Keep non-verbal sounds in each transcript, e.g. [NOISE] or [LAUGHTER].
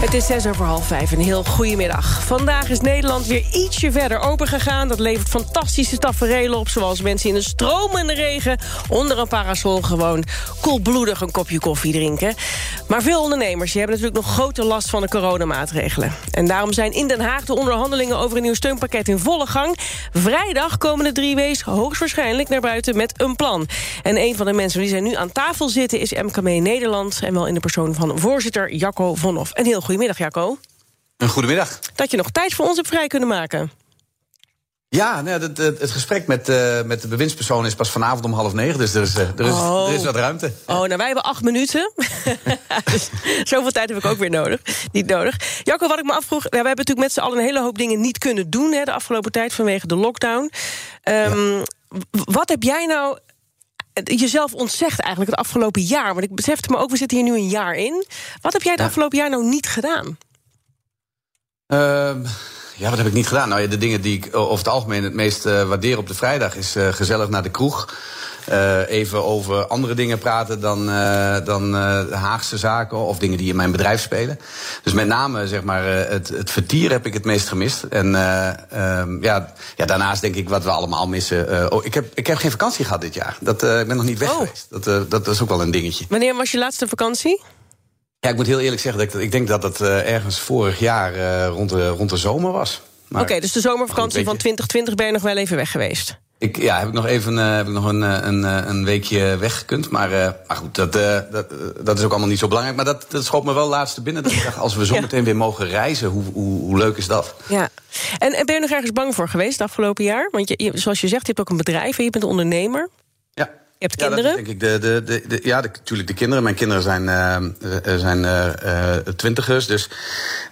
Het is zes over half vijf. Een heel goedemiddag. Vandaag is Nederland weer ietsje verder opengegaan. Dat levert fantastische tafereelen op. Zoals mensen in de stromende regen onder een parasol gewoon koelbloedig een kopje koffie drinken. Maar veel ondernemers die hebben natuurlijk nog grote last van de coronamaatregelen. En daarom zijn in Den Haag de onderhandelingen over een nieuw steunpakket in volle gang. Vrijdag komen de drie W's hoogstwaarschijnlijk naar buiten met een plan. En een van de mensen die zijn nu aan tafel zitten is MKB Nederland. En wel in de persoon van voorzitter Jacco Vonhoff. Een heel goedemiddag, Jacco. Een goedemiddag. Dat je nog tijd voor ons hebt vrij kunnen maken. Ja, nou, het, het, gesprek met, uh, met de bewindspersoon is pas vanavond om half negen. Dus er is, uh, er is, Oh. er is wat ruimte. Oh, nou, wij hebben acht minuten. [LAUGHS] dus zoveel tijd heb ik ook weer nodig. Niet nodig. Jacco, wat ik me afvroeg... We hebben natuurlijk met z'n allen een hele hoop dingen niet kunnen doen... Hè, de afgelopen tijd vanwege de lockdown. Ehm, Wat heb jij nou jezelf ontzegd eigenlijk het afgelopen jaar? Want ik besefte me ook, we zitten hier nu een jaar in. Wat heb jij het Ja. afgelopen jaar nou niet gedaan? Ehm, ja, wat heb ik niet gedaan? Nou ja, de dingen die ik eh, over het algemeen het meest eh, waardeer op de vrijdag... is eh, gezellig naar de kroeg. Eh, even over andere dingen praten dan, eh, dan eh, Haagse zaken... of dingen die in mijn bedrijf spelen. Dus met name zeg maar, het, het vertier heb ik het meest gemist. En eh, ehm, ja, ja, daarnaast denk ik wat we allemaal missen... oh, ik, heb, ik heb geen vakantie gehad dit jaar. Dat, ik ben nog niet weg Oh. geweest. Dat, dat is ook wel een dingetje. Wanneer was je laatste vakantie? Ja, ik moet heel eerlijk zeggen, dat ik, ik denk dat het eh, ergens vorig jaar rond, de, rond de zomer was. Oké, dus de zomervakantie Goed, van weet je. 2020 ben je nog wel even weg geweest. Ik, ja, heb ik nog even eh, heb ik nog een, eh, een, eh, een weekje weggekund. Maar, maar goed, dat, dat, dat is ook allemaal niet zo belangrijk. Maar dat, dat schoot me wel laatste binnen. Dat ik dacht, als we zo meteen weer mogen reizen, hoe, hoe, hoe leuk is dat? Ja. En, en ben je nog ergens bang voor geweest het afgelopen jaar? Want je, je- zoals je zegt, je hebt ook een bedrijf en je bent ondernemer. Ja. Je hebt Ja, dat kinderen. denk ik de, de, de, de- ja, natuurlijk de kinderen. Mijn kinderen zijn, eh, zijn eh, twintigers. Dus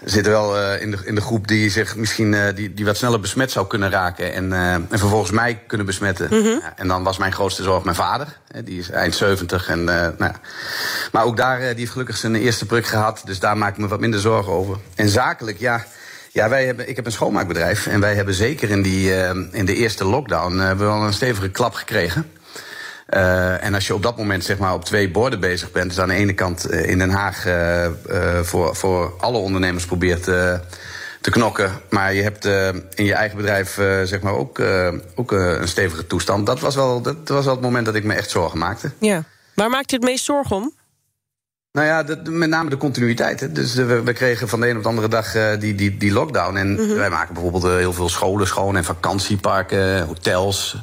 zitten wel in, de, in de groep die zich misschien die, die wat sneller besmet zou kunnen raken. En, en vervolgens mij kunnen besmetten. Ja, en dan was mijn grootste zorg mijn vader. Die is eind 70. En, nou ja. Maar ook daar, die heeft gelukkig zijn eerste prik gehad. Dus daar maak ik me wat minder zorgen over. En zakelijk, ja. Ja, wij hebben, ik heb een schoonmaakbedrijf. En wij hebben zeker in, die, in de eerste lockdown hebben we wel een stevige klap gekregen. Uh, en als je op dat moment zeg maar op twee borden bezig bent, dus aan de ene kant uh, in Den Haag uh, voor, voor alle ondernemers probeert te knokken, maar je hebt in je eigen bedrijf zeg maar ook, ook een stevige toestand. Dat was, wel, dat was wel het moment dat ik me echt zorgen maakte. Ja. Waar maakt je het meest zorgen om? Nou ja, de, met name de continuïteit. Hè. Dus we, we, kregen van de een op de andere dag uh, die, die, die lockdown. En mm -hmm. wij maken bijvoorbeeld uh, heel veel scholen schoon en vakantieparken, hotels.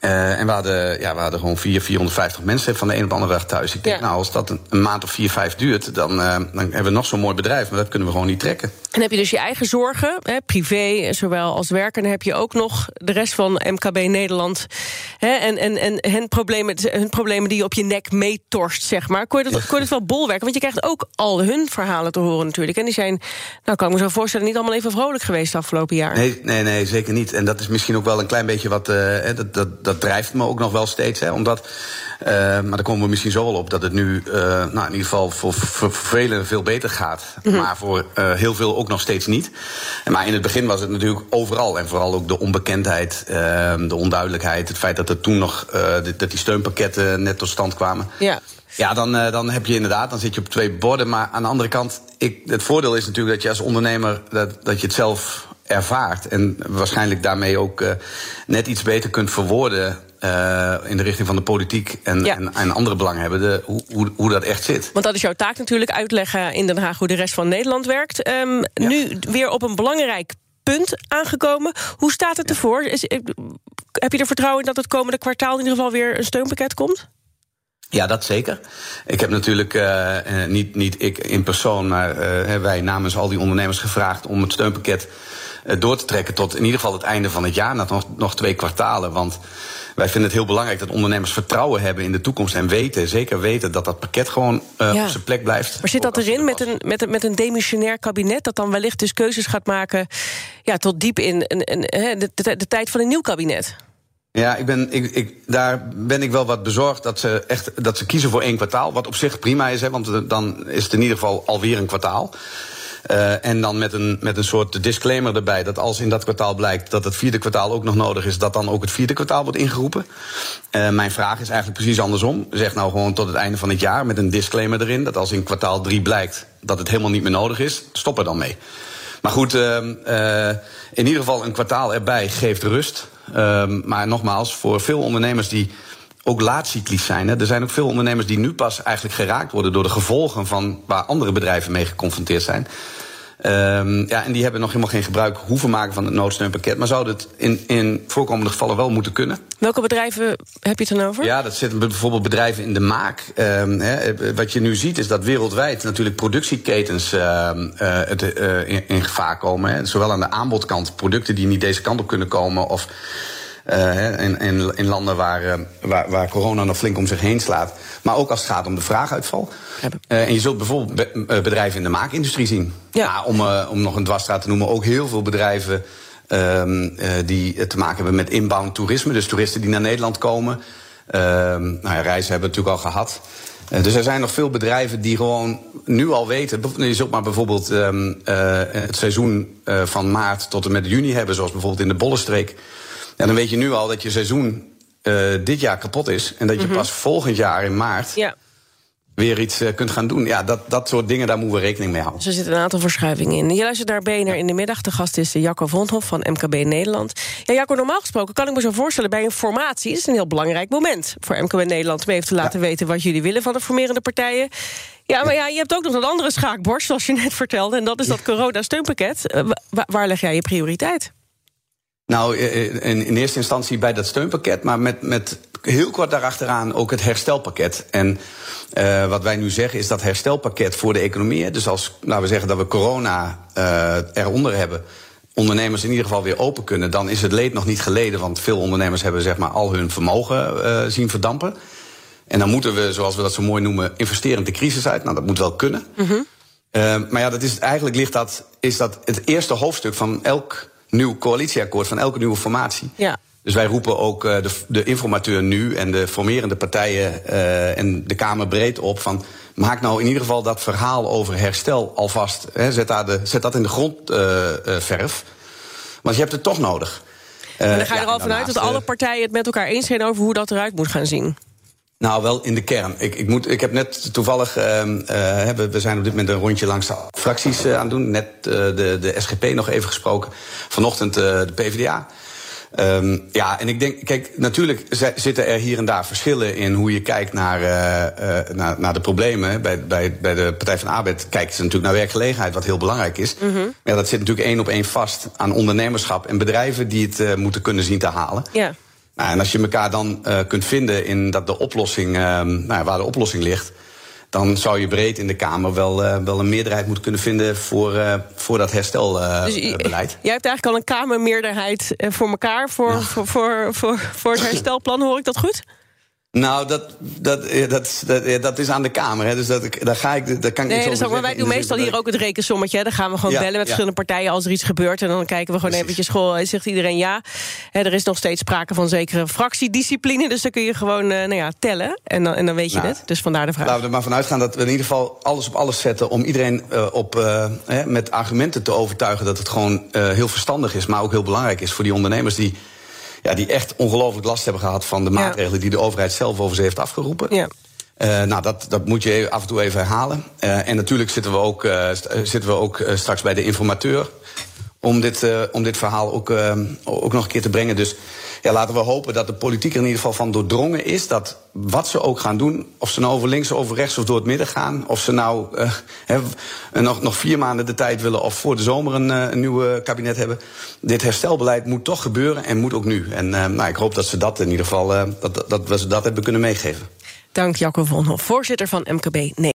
En we hadden, ja, we hadden gewoon 400, 450 mensen van de een op de andere dag thuis. Ik denk, ja. nou, als dat een, een, maand of vier, vijf duurt, dan, dan hebben we nog zo'n mooi bedrijf. Maar dat kunnen we gewoon niet trekken. En heb je dus je eigen zorgen, hè, privé, zowel als werk. En dan heb je ook nog de rest van MKB Nederland. Hè, en en, en hun, problemen, hun problemen die je op je nek meetorst, zeg maar. Kon je dat, kon je dat wel bolwerken? Want je krijgt ook al hun verhalen te horen natuurlijk. En die zijn, nou kan ik me zo voorstellen, niet allemaal even vrolijk geweest het afgelopen jaar. Nee, nee, nee, zeker niet. En dat is misschien ook wel een klein beetje wat... Uh, dat, dat, dat drijft me ook nog wel steeds. Hè, omdat, uh, maar daar komen we misschien zo wel op... dat het nu uh, nou, in ieder geval voor, voor velen veel beter gaat. Mm -hmm. Maar voor heel veel ook nog steeds niet. Maar in het begin was het natuurlijk overal. En vooral ook de onbekendheid, de onduidelijkheid... het feit dat er toen nog dat die steunpakketten net tot stand kwamen... Ja. Ja, dan, dan heb je inderdaad, dan zit je op twee borden. Maar aan de andere kant, ik, het voordeel is natuurlijk dat je als ondernemer dat, dat je het zelf ervaart. En waarschijnlijk daarmee ook uh, net iets beter kunt verwoorden. Uh, in de richting van de politiek en, ja. en, en andere belanghebbenden, hoe, hoe, hoe dat echt zit. Want dat is jouw taak natuurlijk, uitleggen in Den Haag hoe de rest van Nederland werkt. Um, ja. Nu weer op een belangrijk punt aangekomen. Hoe staat het ervoor? Is, heb je er vertrouwen in dat het komende kwartaal in ieder geval weer een steunpakket komt? Ja, dat zeker. Ik heb natuurlijk uh, niet, niet ik in persoon, maar uh, wij namens al die ondernemers gevraagd om het steunpakket door te trekken tot in ieder geval het einde van het jaar, nog, nog twee kwartalen. Want wij vinden het heel belangrijk dat ondernemers vertrouwen hebben in de toekomst en weten, zeker weten, dat dat pakket gewoon ja. op zijn plek blijft. Maar zit dat erin met een, met, een, met een demissionair kabinet dat dan wellicht dus keuzes gaat maken ja, tot diep in een, een, de, de, de tijd van een nieuw kabinet? Ja, ik ben, ik, ik, daar ben ik wel wat bezorgd dat ze echt dat ze kiezen voor één kwartaal. Wat op zich prima is, hè, want dan is het in ieder geval alweer een kwartaal. Uh, en dan met een, met een soort disclaimer erbij dat als in dat kwartaal blijkt dat het vierde kwartaal ook nog nodig is, dat dan ook het vierde kwartaal wordt ingeroepen. Uh, mijn vraag is eigenlijk precies andersom. Zeg nou gewoon tot het einde van het jaar met een disclaimer erin dat als in kwartaal drie blijkt dat het helemaal niet meer nodig is, stop er dan mee. Maar goed, uh, in ieder geval een kwartaal erbij geeft rust. Ehm, maar nogmaals, voor veel ondernemers die ook laatcyclisch zijn. Hè. Er zijn ook veel ondernemers die nu pas eigenlijk geraakt worden door de gevolgen van waar andere bedrijven mee geconfronteerd zijn. Um, ja, en die hebben nog helemaal geen gebruik hoeven maken van het noodsteunpakket. Maar zouden het in, in voorkomende gevallen wel moeten kunnen. Welke bedrijven heb je het dan over? Ja, dat zitten bijvoorbeeld bedrijven in de maak. Um, hè, wat je nu ziet is dat wereldwijd natuurlijk productieketens uh, het, uh, in, in, gevaar komen. Hè. Zowel aan de aanbodkant, producten die niet deze kant op kunnen komen. Of uh, in, in, in, landen waar, uh, waar, waar, corona nog flink om zich heen slaat. Maar ook als het gaat om de vraaguitval. Uh, en je zult bijvoorbeeld be bedrijven in de maakindustrie zien. Ja. om, om nog een dwarsstraat te noemen, ook heel veel bedrijven ehm, die te maken hebben met inbound toerisme. Dus toeristen die naar Nederland komen. Ehm, nou ja, reizen hebben we natuurlijk al gehad. dus er zijn nog veel bedrijven die gewoon nu al weten. Je zult maar bijvoorbeeld um, het seizoen van maart tot en met juni hebben, zoals bijvoorbeeld in de Bollenstreek. En dan weet je nu al dat je seizoen uh, dit jaar kapot is. En dat je mm -hmm. pas volgend jaar in maart ja. weer iets uh, kunt gaan doen. Ja, dat, dat soort dingen, daar moeten we rekening mee houden. Dus er zitten een aantal verschuivingen in. Je luistert naar in de middag. De gast is Jacco Vondhoff van MKB Nederland. Ja, Jacco, normaal gesproken kan ik me zo voorstellen... bij een formatie is een heel belangrijk moment voor MKB Nederland... om even te laten ja. weten wat jullie willen van de formerende partijen. Ja, maar ja, je hebt ook nog een andere schaakborst, zoals je net vertelde... en dat is dat corona-steunpakket. Uh, waar leg jij je prioriteit? Nou, in, in, eerste instantie bij dat steunpakket, maar met, met heel kort daarachteraan ook het herstelpakket. En uh, wat wij nu zeggen is dat herstelpakket voor de economie. Dus als laten we zeggen dat we corona uh, eronder hebben, ondernemers in ieder geval weer open kunnen, dan is het leed nog niet geleden. Want veel ondernemers hebben zeg maar al hun vermogen uh, zien verdampen. En dan moeten we, zoals we dat zo mooi noemen, investeren de crisis uit. Nou, dat moet wel kunnen. Mm -hmm. maar ja, dat is, eigenlijk ligt dat, is dat het eerste hoofdstuk van elk nieuw coalitieakkoord van elke nieuwe formatie. Ja. Dus wij roepen ook uh, de, de, informateur nu en de formerende partijen uh, en de Kamer breed op van. Maak nou in ieder geval dat verhaal over herstel alvast. Hè, zet, daar de, zet dat in de grondverf. Uh, want je hebt het toch nodig. en dan ga je er al vanuit dat alle partijen het met elkaar eens zijn over hoe dat eruit moet gaan zien. Nou, wel in de kern. Ik, ik, moet, ik heb net toevallig. Uh, uh, we zijn op dit moment een rondje langs de fracties uh, aan het doen. Net de, de SGP nog even gesproken. Vanochtend de PvdA. Um, ja, en ik denk, kijk, natuurlijk zitten er hier en daar verschillen in hoe je kijkt naar, naar, naar, de problemen. Bij, bij, bij de Partij van de Arbeid kijken ze natuurlijk naar werkgelegenheid, wat heel belangrijk is. Mm -hmm. Ja, dat zit natuurlijk één op één vast aan ondernemerschap en bedrijven die het moeten kunnen zien te halen. Ja. Nou, en als je elkaar dan uh, kunt vinden in dat de oplossing, uh, nou, waar de oplossing ligt, dan zou je breed in de Kamer wel, uh, wel een meerderheid moeten kunnen vinden voor, voor dat herstelbeleid. Dus [LAUGHS] jij hebt eigenlijk al een Kamermeerderheid voor elkaar voor, ja. voor, voor, voor, voor het [LAUGHS] herstelplan, hoor ik dat goed? Nou, dat, dat, dat, dat, dat is aan de Kamer. Hè. Dus dat, daar ga ik, daar kan ik nee, niet zo maar Wij doen meestal hier ook het rekensommetje. Dan gaan we gewoon ja, bellen met ja. verschillende partijen als er iets gebeurt. En dan kijken we gewoon Precies. eventjes, goh, zegt iedereen ja. Hè, er is nog steeds sprake van zekere fractiediscipline. Dus dan kun je gewoon uh, nou ja, tellen. En dan, en dan weet je nou, het. Dus vandaar de vraag. Laten we er maar vanuit gaan dat we in ieder geval alles op alles zetten... om iedereen uh, op, uh, hè, met argumenten te overtuigen dat het gewoon heel verstandig is... maar ook heel belangrijk is voor die ondernemers die ja, die echt ongelooflijk last hebben gehad van de maatregelen die de overheid zelf over ze heeft afgeroepen. Ja. Uh, nou, dat, dat moet je af en toe even herhalen. Uh, en natuurlijk zitten we ook, uh, zitten we ook straks bij de informateur. Om dit, om dit verhaal ook, ook nog een keer te brengen. Dus ja, laten we hopen dat de politiek er in ieder geval van doordrongen is. Dat wat ze ook gaan doen, of ze nou over links, over rechts of door het midden gaan. Of ze nou uh, nog, nog vier maanden de tijd willen of voor de zomer een, uh, een nieuw kabinet hebben. Dit herstelbeleid moet toch gebeuren en moet ook nu. En uh, nou, ik hoop dat ze dat in ieder geval, dat, dat we ze dat hebben kunnen meegeven. Dank Jacco Vonhoff, voorzitter van MKB Nee.